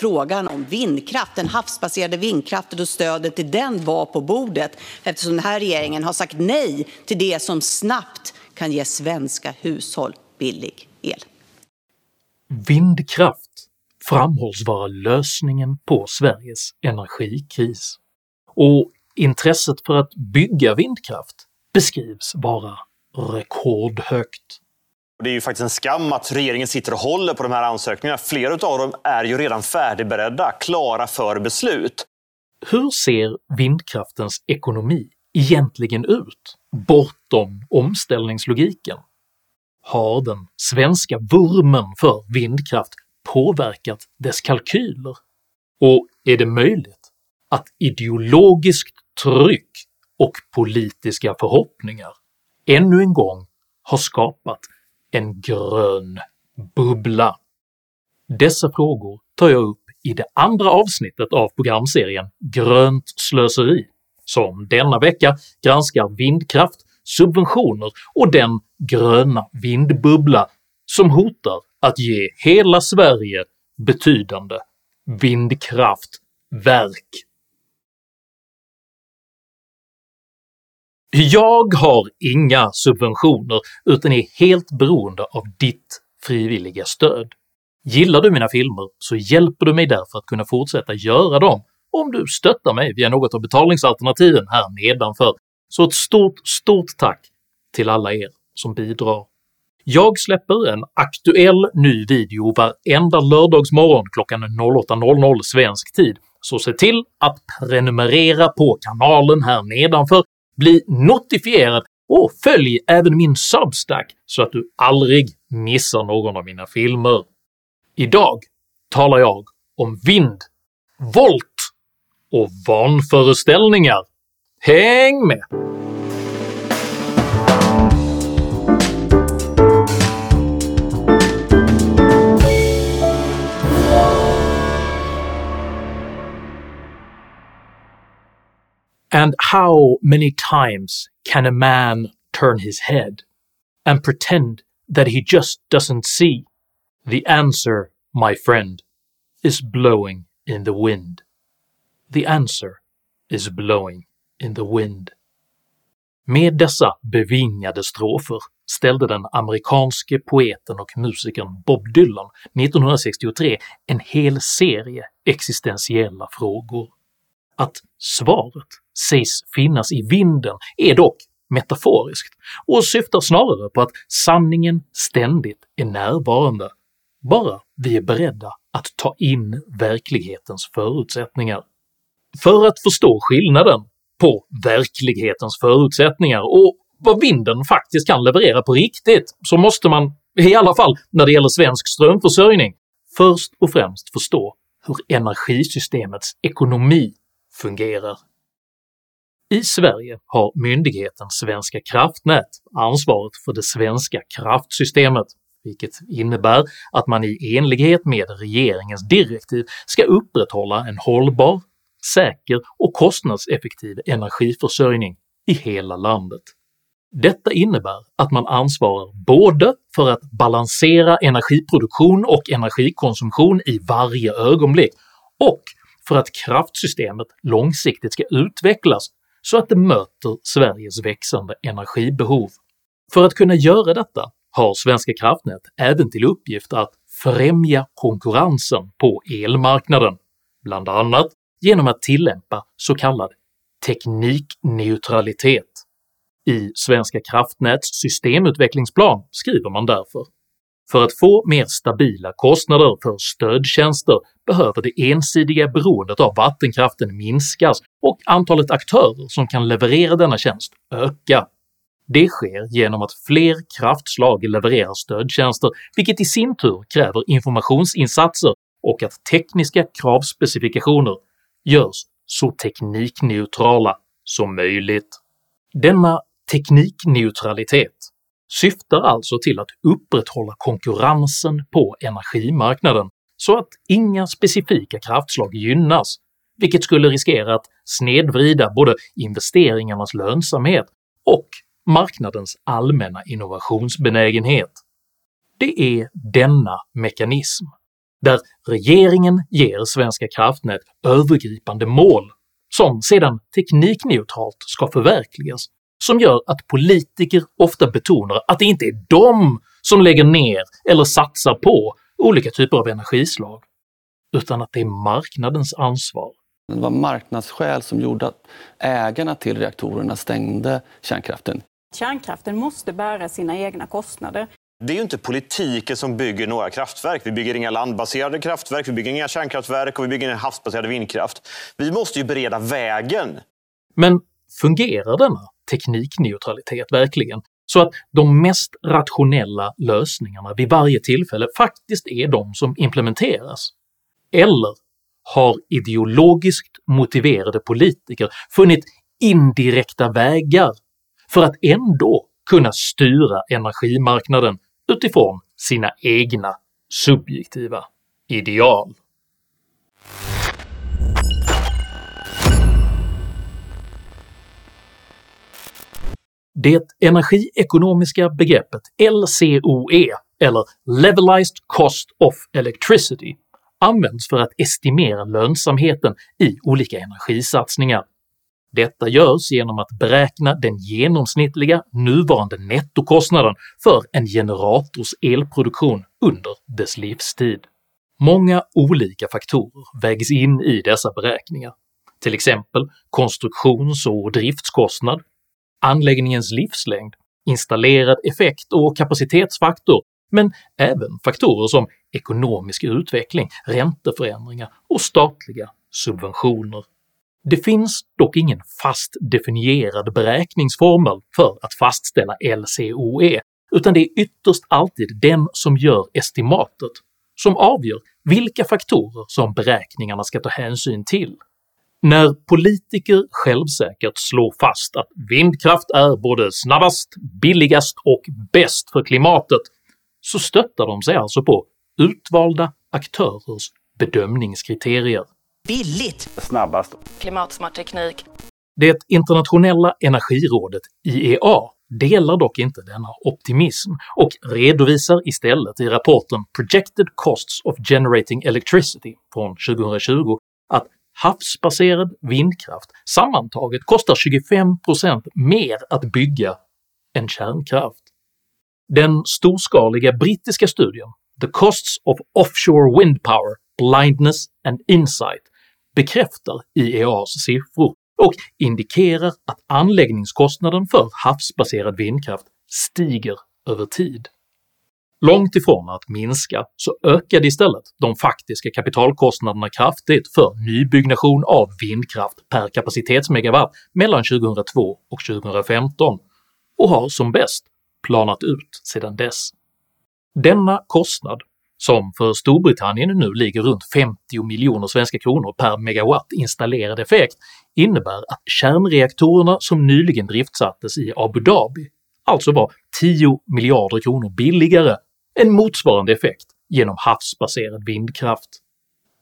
frågan om vindkraft, den havsbaserade vindkraften och stödet till den var på bordet eftersom den här regeringen har sagt nej till det som snabbt kan ge svenska hushåll billig el. Vindkraft framhålls vara lösningen på Sveriges energikris, och intresset för att bygga vindkraft beskrivs vara rekordhögt. Det är ju faktiskt en skam att regeringen sitter och håller på de här ansökningarna. Flera av dem är ju redan färdigberedda, klara för beslut. Hur ser vindkraftens ekonomi egentligen ut bortom omställningslogiken? Har den svenska vurmen för vindkraft påverkat dess kalkyler? Och är det möjligt att ideologiskt tryck och politiska förhoppningar ännu en gång har skapat en grön bubbla? Dessa frågor tar jag upp i det andra avsnittet av programserien “Grönt slöseri” som denna vecka granskar vindkraft, subventioner och den gröna vindbubbla som hotar att ge hela Sverige betydande vindkraftverk. Jag har inga subventioner utan är helt beroende av ditt frivilliga stöd. Gillar du mina filmer så hjälper du mig därför att kunna fortsätta göra dem om du stöttar mig via något av betalningsalternativen här nedanför, så ett stort, stort tack till alla er som bidrar. Jag släpper en aktuell ny video varenda lördagsmorgon klockan 08.00 svensk tid, så se till att prenumerera på kanalen här nedanför, bli notifierad och följ även min Substack så att du aldrig missar någon av mina filmer. Idag talar jag om vind, volt och vanföreställningar. Häng med! And how many times can a man turn his head and pretend that he just doesn't see? The answer, my friend, is blowing in the wind. The answer is blowing in the wind. Med dessa bevingade strofer ställde den amerikanske poeten och musikern Bob Dylan 1963 en hel serie existentiella frågor. Att svaret sägs finnas i vinden är dock metaforiskt och syftar snarare på att sanningen ständigt är närvarande, bara vi är beredda att ta in verklighetens förutsättningar. För att förstå skillnaden på verklighetens förutsättningar och vad vinden faktiskt kan leverera på riktigt så måste man, i alla fall när det gäller svensk strömförsörjning, först och främst förstå hur energisystemets ekonomi fungerar. I Sverige har myndigheten Svenska kraftnät ansvaret för det svenska kraftsystemet, vilket innebär att man i enlighet med regeringens direktiv ska upprätthålla en hållbar, säker och kostnadseffektiv energiförsörjning i hela landet. Detta innebär att man ansvarar både för att balansera energiproduktion och energikonsumtion i varje ögonblick och för att kraftsystemet långsiktigt ska utvecklas så att det möter Sveriges växande energibehov. För att kunna göra detta har Svenska kraftnät även till uppgift att främja konkurrensen på elmarknaden, bland annat genom att tillämpa så kallad teknikneutralitet. I Svenska kraftnäts systemutvecklingsplan skriver man därför “För att få mer stabila kostnader för stödtjänster behöver det ensidiga beroendet av vattenkraften minskas och antalet aktörer som kan leverera denna tjänst öka. Det sker genom att fler kraftslag levererar stödtjänster, vilket i sin tur kräver informationsinsatser och att tekniska kravspecifikationer görs så teknikneutrala som möjligt. Denna teknikneutralitet syftar alltså till att upprätthålla konkurrensen på energimarknaden så att inga specifika kraftslag gynnas, vilket skulle riskera att snedvrida både investeringarnas lönsamhet och marknadens allmänna innovationsbenägenhet. Det är denna mekanism där regeringen ger Svenska kraftnät övergripande mål som sedan teknikneutralt ska förverkligas, som gör att politiker ofta betonar att det inte är de som lägger ner eller satsar på olika typer av energislag, utan att det är marknadens ansvar. Det var marknadsskäl som gjorde att ägarna till reaktorerna stängde kärnkraften. Kärnkraften måste bära sina egna kostnader. Det är ju inte politiken som bygger några kraftverk. Vi bygger inga landbaserade kraftverk, vi bygger inga kärnkraftverk och vi bygger ingen havsbaserad vindkraft. Vi måste ju bereda vägen. Men fungerar denna teknikneutralitet verkligen så att de mest rationella lösningarna vid varje tillfälle faktiskt är de som implementeras? Eller har ideologiskt motiverade politiker funnit indirekta vägar för att ändå kunna styra energimarknaden utifrån sina egna subjektiva ideal. Det energiekonomiska begreppet LCOE, eller Levelized Cost of Electricity, används för att estimera lönsamheten i olika energisatsningar. Detta görs genom att beräkna den genomsnittliga nuvarande nettokostnaden för en generators elproduktion under dess livstid. Många olika faktorer vägs in i dessa beräkningar, till exempel konstruktions och driftskostnad, anläggningens livslängd, installerad effekt och kapacitetsfaktor, men även faktorer som ekonomisk utveckling, ränteförändringar och statliga subventioner. Det finns dock ingen fast definierad beräkningsformel för att fastställa LCOE, utan det är ytterst alltid den som gör estimatet som avgör vilka faktorer som beräkningarna ska ta hänsyn till. När politiker självsäkert slår fast att vindkraft är både snabbast, billigast och bäst för klimatet så stöttar de sig alltså på utvalda aktörers bedömningskriterier. Billigt! Snabbast. Klimatsmart teknik. Det internationella energirådet IEA delar dock inte denna optimism och redovisar istället i rapporten “Projected Costs of Generating Electricity” från 2020 att havsbaserad vindkraft sammantaget kostar 25% mer att bygga än kärnkraft. Den storskaliga brittiska studien “The Costs of Offshore Wind Power, Blindness and Insight” bekräftar IEAs siffror och indikerar att anläggningskostnaden för havsbaserad vindkraft stiger över tid. Långt ifrån att minska så ökade istället de faktiska kapitalkostnaderna kraftigt för nybyggnation av vindkraft per kapacitetsmegawatt mellan 2002 och 2015 och har som bäst planat ut sedan dess. Denna kostnad som för Storbritannien nu ligger runt 50 miljoner svenska kronor per megawatt installerad effekt, innebär att kärnreaktorerna som nyligen driftsattes i Abu Dhabi alltså var 10 miljarder kronor billigare en motsvarande effekt genom havsbaserad vindkraft.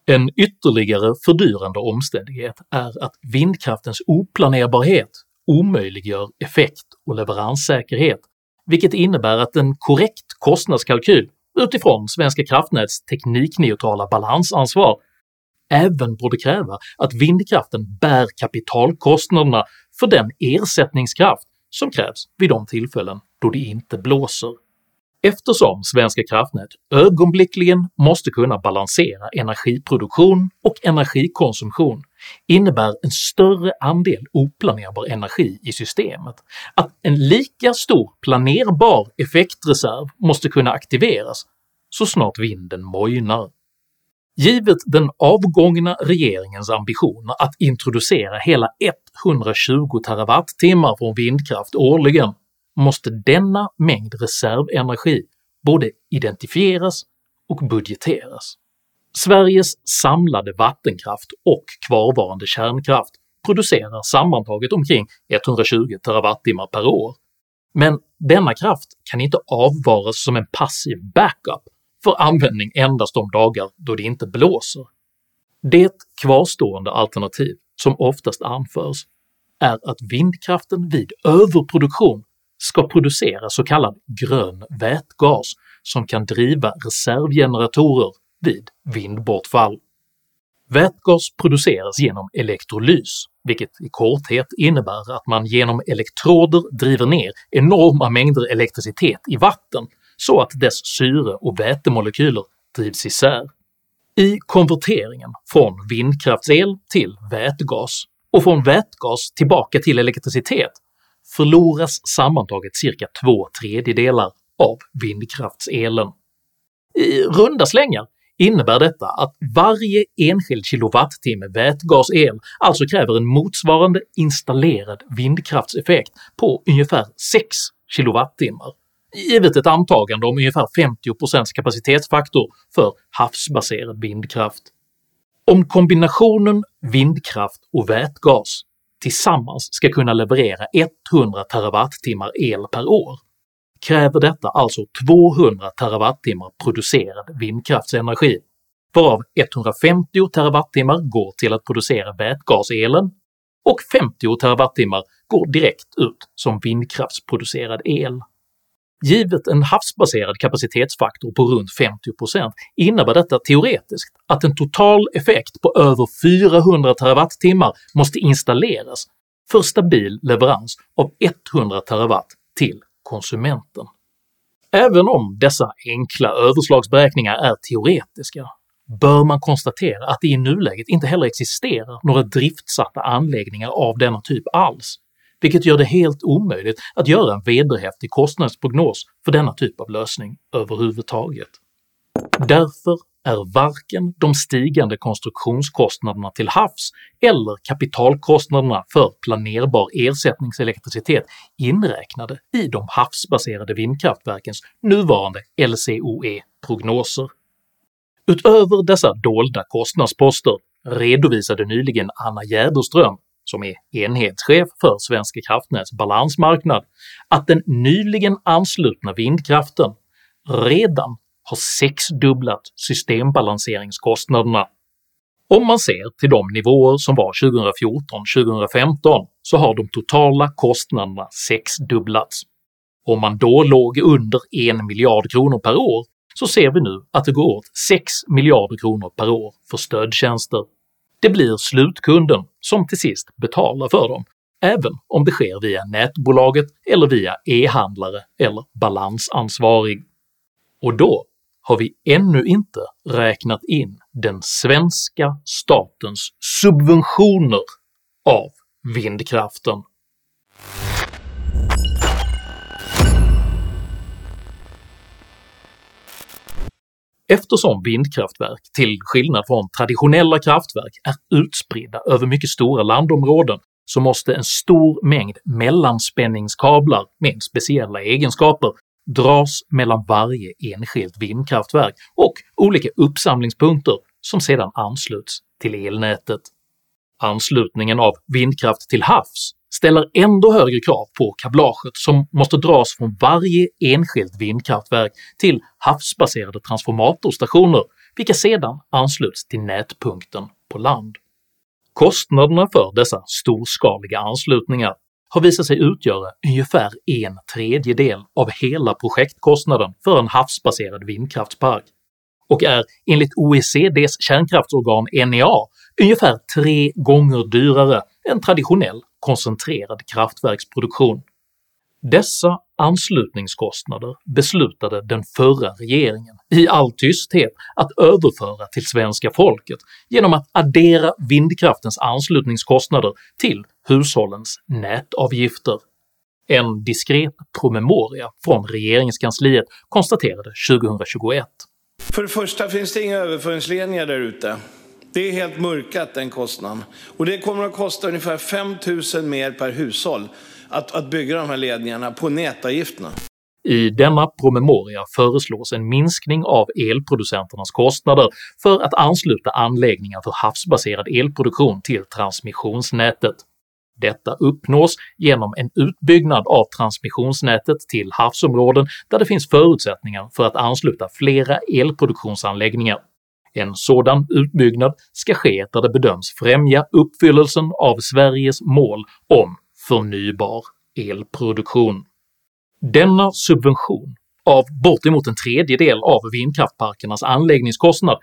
En ytterligare fördyrande omständighet är att vindkraftens oplanerbarhet omöjliggör effekt och leveranssäkerhet, vilket innebär att en korrekt kostnadskalkyl utifrån Svenska kraftnäts teknikneutrala balansansvar även borde kräva att vindkraften bär kapitalkostnaderna för den ersättningskraft som krävs vid de tillfällen då det inte blåser. Eftersom Svenska kraftnät ögonblickligen måste kunna balansera energiproduktion och energikonsumtion innebär en större andel oplanerbar energi i systemet att en lika stor planerbar effektreserv måste kunna aktiveras så snart vinden mojnar. Givet den avgångna regeringens ambitioner att introducera hela 120 TWh från vindkraft årligen måste denna mängd reservenergi både identifieras och budgeteras. Sveriges samlade vattenkraft och kvarvarande kärnkraft producerar sammantaget omkring 120 TWh per år, men denna kraft kan inte avvaras som en passiv backup för användning endast de dagar då det inte blåser. Det kvarstående alternativ som oftast anförs är att vindkraften vid överproduktion ska producera så kallad grön vätgas som kan driva reservgeneratorer vid vindbortfall. Vätgas produceras genom elektrolys, vilket i korthet innebär att man genom elektroder driver ner enorma mängder elektricitet i vatten så att dess syre och vätemolekyler drivs isär. I konverteringen från vindkraftsel till vätgas och från vätgas tillbaka till elektricitet förloras sammantaget cirka två tredjedelar av vindkraftselen. I runda slängar innebär detta att varje enskild kilowattimme vätgasel alltså kräver en motsvarande installerad vindkraftseffekt på ungefär 6 kilowattimmar, givet ett antagande om ungefär 50% kapacitetsfaktor för havsbaserad vindkraft. Om kombinationen vindkraft och vätgas tillsammans ska kunna leverera 100 terawattimmar el per år kräver detta alltså 200 terawattimmar producerad vindkraftsenergi, varav 150 terawattimmar går till att producera vätgaselen och 50 terawattimmar går direkt ut som vindkraftsproducerad el. Givet en havsbaserad kapacitetsfaktor på runt 50% innebär detta teoretiskt att en total effekt på över 400 terawattimmar måste installeras för stabil leverans av 100 terawatt till konsumenten. Även om dessa enkla överslagsberäkningar är teoretiska bör man konstatera att det i nuläget inte heller existerar några driftsatta anläggningar av denna typ alls, vilket gör det helt omöjligt att göra en vederhäftig kostnadsprognos för denna typ av lösning överhuvudtaget. Därför är varken de stigande konstruktionskostnaderna till havs eller kapitalkostnaderna för planerbar ersättningselektricitet inräknade i de havsbaserade vindkraftverkens nuvarande LCOE-prognoser. Utöver dessa dolda kostnadsposter redovisade nyligen Anna Jäderström, som är enhetschef för Svenska kraftnäts balansmarknad, att den nyligen anslutna vindkraften redan har sexdubblat systembalanseringskostnaderna. Om man ser till de nivåer som var 2014-2015 så har de totala kostnaderna sexdubblats. Om man då låg under 1 miljard kronor per år så ser vi nu att det går åt 6 miljarder kronor per år för stödtjänster. Det blir slutkunden som till sist betalar för dem, även om det sker via nätbolaget eller via e-handlare eller balansansvarig. Och då har vi ännu inte räknat in den svenska statens subventioner av vindkraften. Eftersom vindkraftverk, till skillnad från traditionella kraftverk, är utspridda över mycket stora landområden så måste en stor mängd mellanspänningskablar med speciella egenskaper dras mellan varje enskilt vindkraftverk och olika uppsamlingspunkter som sedan ansluts till elnätet. Anslutningen av vindkraft till havs ställer ändå högre krav på kablaget som måste dras från varje enskilt vindkraftverk till havsbaserade transformatorstationer vilka sedan ansluts till nätpunkten på land. Kostnaderna för dessa storskaliga anslutningar har visat sig utgöra ungefär en tredjedel av hela projektkostnaden för en havsbaserad vindkraftspark och är enligt OECDs kärnkraftsorgan NEA ungefär tre gånger dyrare än traditionell koncentrerad kraftverksproduktion. Dessa anslutningskostnader beslutade den förra regeringen i all tysthet att överföra till svenska folket genom att addera vindkraftens anslutningskostnader till hushållens nätavgifter. En diskret promemoria från regeringskansliet konstaterade 2021. För det första finns det inga överföringsledningar där ute. Det är helt mörkat den kostnaden. Och det kommer att kosta ungefär 5 000 mer per hushåll att, att bygga de här ledningarna på nätavgifterna. I denna promemoria föreslås en minskning av elproducenternas kostnader för att ansluta anläggningar för havsbaserad elproduktion till transmissionsnätet. Detta uppnås genom en utbyggnad av transmissionsnätet till havsområden där det finns förutsättningar för att ansluta flera elproduktionsanläggningar. En sådan utbyggnad ska ske där det bedöms främja uppfyllelsen av Sveriges mål om förnybar elproduktion. Denna subvention av bortemot en tredjedel av vindkraftparkernas anläggningskostnad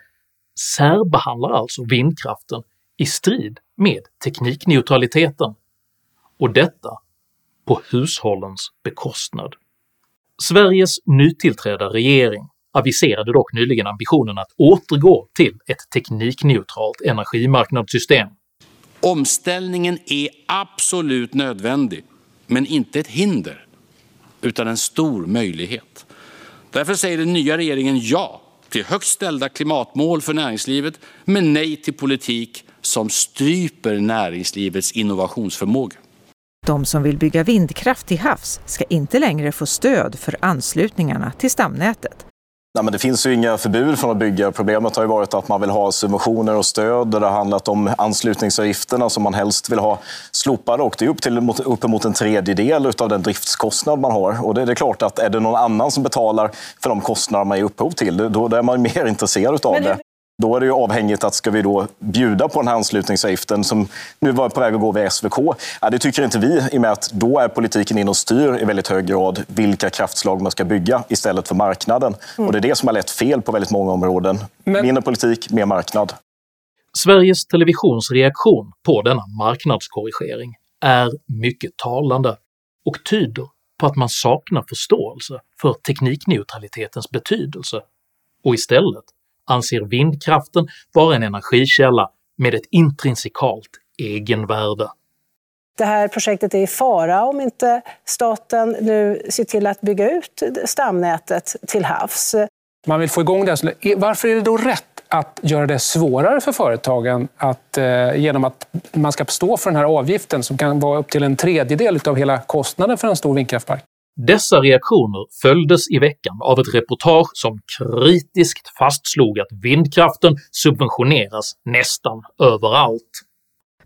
särbehandlar alltså vindkraften i strid med teknikneutraliteten, och detta på hushållens bekostnad. Sveriges nytillträdda regering aviserade dock nyligen ambitionen att återgå till ett teknikneutralt energimarknadssystem. Omställningen är absolut nödvändig, men inte ett hinder, utan en stor möjlighet. Därför säger den nya regeringen ja till högt ställda klimatmål för näringslivet, men nej till politik som stryper näringslivets innovationsförmåga. De som vill bygga vindkraft till havs ska inte längre få stöd för anslutningarna till stamnätet. Nej, men det finns ju inga förbud från att bygga. Problemet har ju varit att man vill ha subventioner och stöd. Det har handlat om anslutningsavgifterna som man helst vill ha slopade. Och det är upp till uppemot en tredjedel av den driftskostnad man har. Och det är klart att är det någon annan som betalar för de kostnader man ger upphov till, då är man mer intresserad av det. Då är det ju avhängigt att ska vi då bjuda på den här anslutningsavgiften som nu var på väg att gå via SVK. Ja, det tycker inte vi i och med att då är politiken in och styr i väldigt hög grad vilka kraftslag man ska bygga istället för marknaden. Mm. Och det är det som har lett fel på väldigt många områden. Men... Mindre politik, mer marknad. Sveriges Televisions reaktion på denna marknadskorrigering är mycket talande och tyder på att man saknar förståelse för teknikneutralitetens betydelse och istället anser vindkraften vara en energikälla med ett intrinsikalt egenvärde. Det här projektet är i fara om inte staten nu ser till att bygga ut stamnätet till havs. Man vill få igång det. Varför är det då rätt att göra det svårare för företagen att, eh, genom att man ska stå för den här avgiften som kan vara upp till en tredjedel av hela kostnaden för en stor vindkraftpark? Dessa reaktioner följdes i veckan av ett reportage som kritiskt fastslog att vindkraften subventioneras nästan överallt.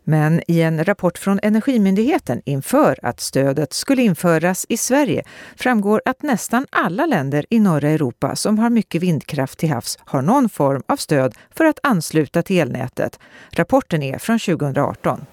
Men i en rapport från Energimyndigheten inför att stödet skulle införas i Sverige framgår att nästan alla länder i norra Europa som har mycket vindkraft till havs har någon form av stöd för att ansluta till elnätet. Rapporten är från 2018.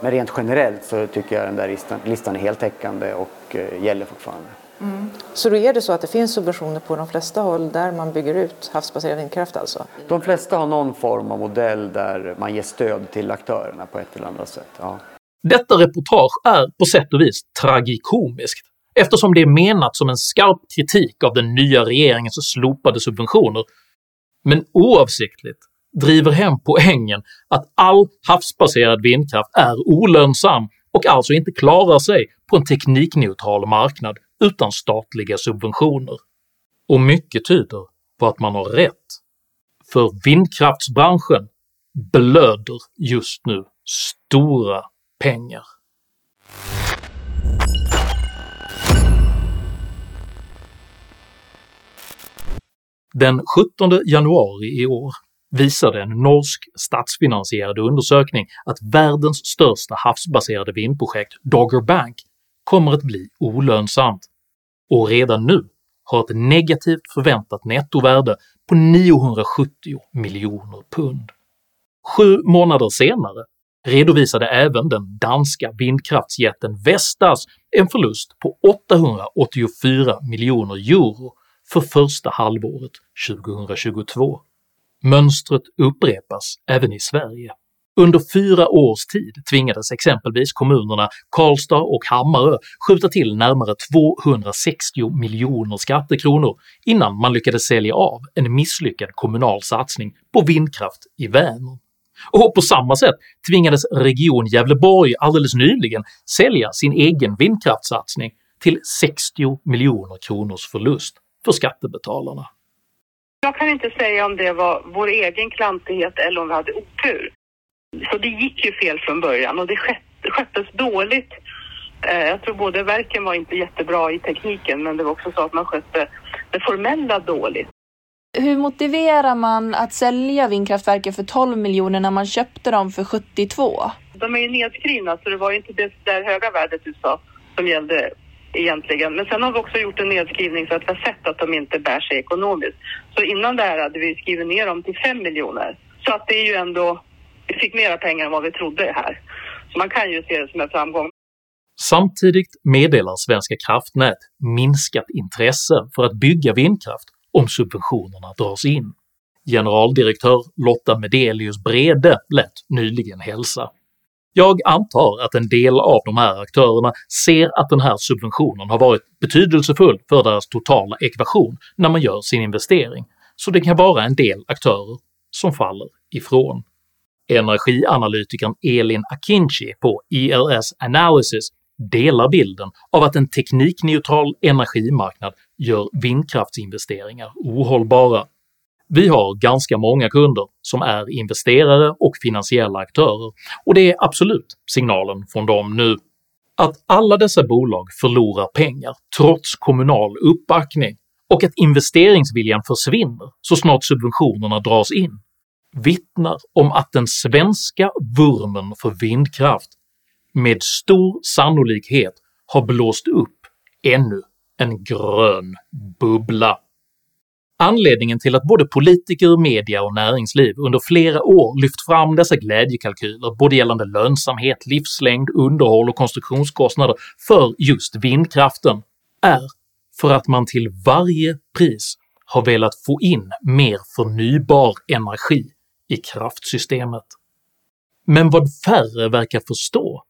Men rent generellt så tycker jag den där listan, listan är heltäckande och eh, gäller fortfarande. Mm. Så då är det så att det finns subventioner på de flesta håll där man bygger ut havsbaserad vindkraft alltså? De flesta har någon form av modell där man ger stöd till aktörerna på ett eller annat sätt. Ja. Detta reportage är på sätt och vis tragikomiskt eftersom det är menat som en skarp kritik av den nya regeringens slopade subventioner, men oavsiktligt driver hem poängen att all havsbaserad vindkraft är olönsam och alltså inte klarar sig på en teknikneutral marknad utan statliga subventioner. Och mycket tyder på att man har rätt, för vindkraftsbranschen blöder just nu stora pengar. Den 17 januari i år visade en norsk statsfinansierad undersökning att världens största havsbaserade vindprojekt Dogger Bank kommer att bli olönsamt, och redan nu har ett negativt förväntat nettovärde på 970 miljoner pund. Sju månader senare redovisade även den danska vindkraftsjätten Vestas en förlust på 884 miljoner euro för första halvåret 2022. Mönstret upprepas även i Sverige. Under fyra års tid tvingades exempelvis kommunerna Karlstad och Hammarö skjuta till närmare 260 miljoner skattekronor innan man lyckades sälja av en misslyckad kommunal satsning på vindkraft i Vänern. Och på samma sätt tvingades Region Gävleborg alldeles nyligen sälja sin egen vindkraftssatsning till 60 miljoner kronors förlust för skattebetalarna. Jag kan inte säga om det var vår egen klantighet eller om vi hade otur. Så det gick ju fel från början och det sköttes dåligt. Eh, jag tror både verken var inte jättebra i tekniken men det var också så att man skötte det formella dåligt. Hur motiverar man att sälja vindkraftverken för 12 miljoner när man köpte dem för 72? De är ju nedskrivna så det var ju inte det där höga värdet du sa som gällde egentligen. Men sen har vi också gjort en nedskrivning för att vi har sett att de inte bär sig ekonomiskt. Så innan det här hade vi skrivit ner dem till 5 miljoner. Så att det är ju ändå, vi fick mera pengar än vad vi trodde här. Så man kan ju se det som en framgång. Samtidigt meddelar Svenska kraftnät minskat intresse för att bygga vindkraft om subventionerna dras in. Generaldirektör Lotta Medelius Brede lät nyligen hälsa. Jag antar att en del av de här aktörerna ser att den här subventionen har varit betydelsefull för deras totala ekvation när man gör sin investering, så det kan vara en del aktörer som faller ifrån. Energianalytikern Elin Akinci på ELS Analysis delar bilden av att en teknikneutral energimarknad gör vindkraftsinvesteringar ohållbara. Vi har ganska många kunder som är investerare och finansiella aktörer och det är absolut signalen från dem nu. Att alla dessa bolag förlorar pengar trots kommunal uppbackning och att investeringsviljan försvinner så snart subventionerna dras in vittnar om att den svenska vurmen för vindkraft med stor sannolikhet har blåst upp ännu en grön bubbla. Anledningen till att både politiker, media och näringsliv under flera år lyft fram dessa glädjekalkyler både gällande lönsamhet, livslängd, underhåll och konstruktionskostnader för just vindkraften är för att man till varje pris har velat få in mer förnybar energi i kraftsystemet. Men vad färre verkar förstå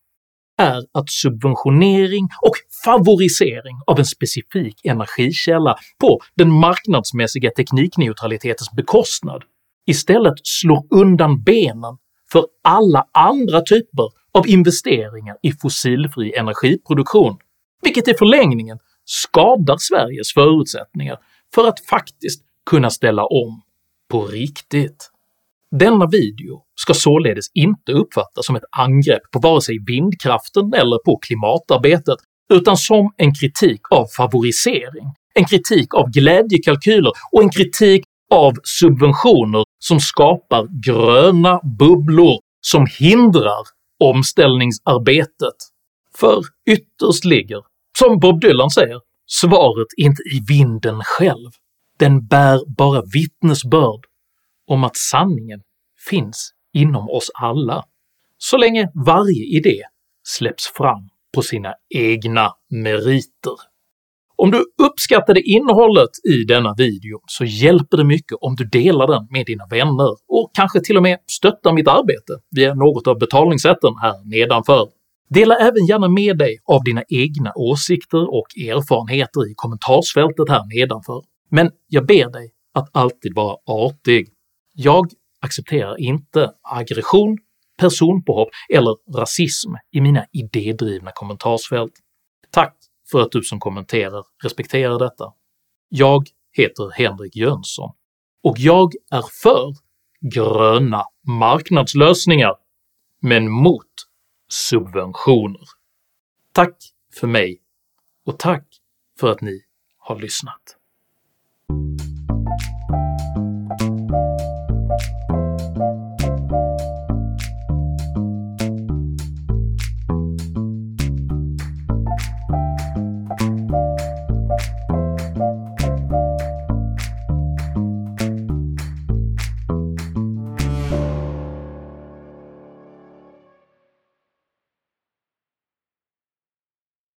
är att subventionering och favorisering av en specifik energikälla på den marknadsmässiga teknikneutralitetens bekostnad istället slår undan benen för alla andra typer av investeringar i fossilfri energiproduktion, vilket i förlängningen skadar Sveriges förutsättningar för att faktiskt kunna ställa om på riktigt. Denna video ska således inte uppfattas som ett angrepp på vare sig vindkraften eller på klimatarbetet, utan som en kritik av favorisering, en kritik av glädjekalkyler och en kritik av subventioner som skapar gröna bubblor som hindrar omställningsarbetet. För ytterst ligger, som Bob Dylan säger, svaret inte i vinden själv, den bär bara vittnesbörd om att sanningen finns inom oss alla, så länge varje idé släpps fram på sina egna meriter. Om du uppskattade innehållet i denna video så hjälper det mycket om du delar den med dina vänner och kanske till och med stöttar mitt arbete via något av betalningssätten här nedanför. Dela även gärna med dig av dina egna åsikter och erfarenheter i kommentarsfältet här nedanför, men jag ber dig att alltid vara artig. Jag accepterar inte aggression, personpåhopp eller rasism i mina idédrivna kommentarsfält. Tack för att du som kommenterar respekterar detta. Jag heter Henrik Jönsson och jag är för gröna marknadslösningar, men mot subventioner. Tack för mig och tack för att ni har lyssnat.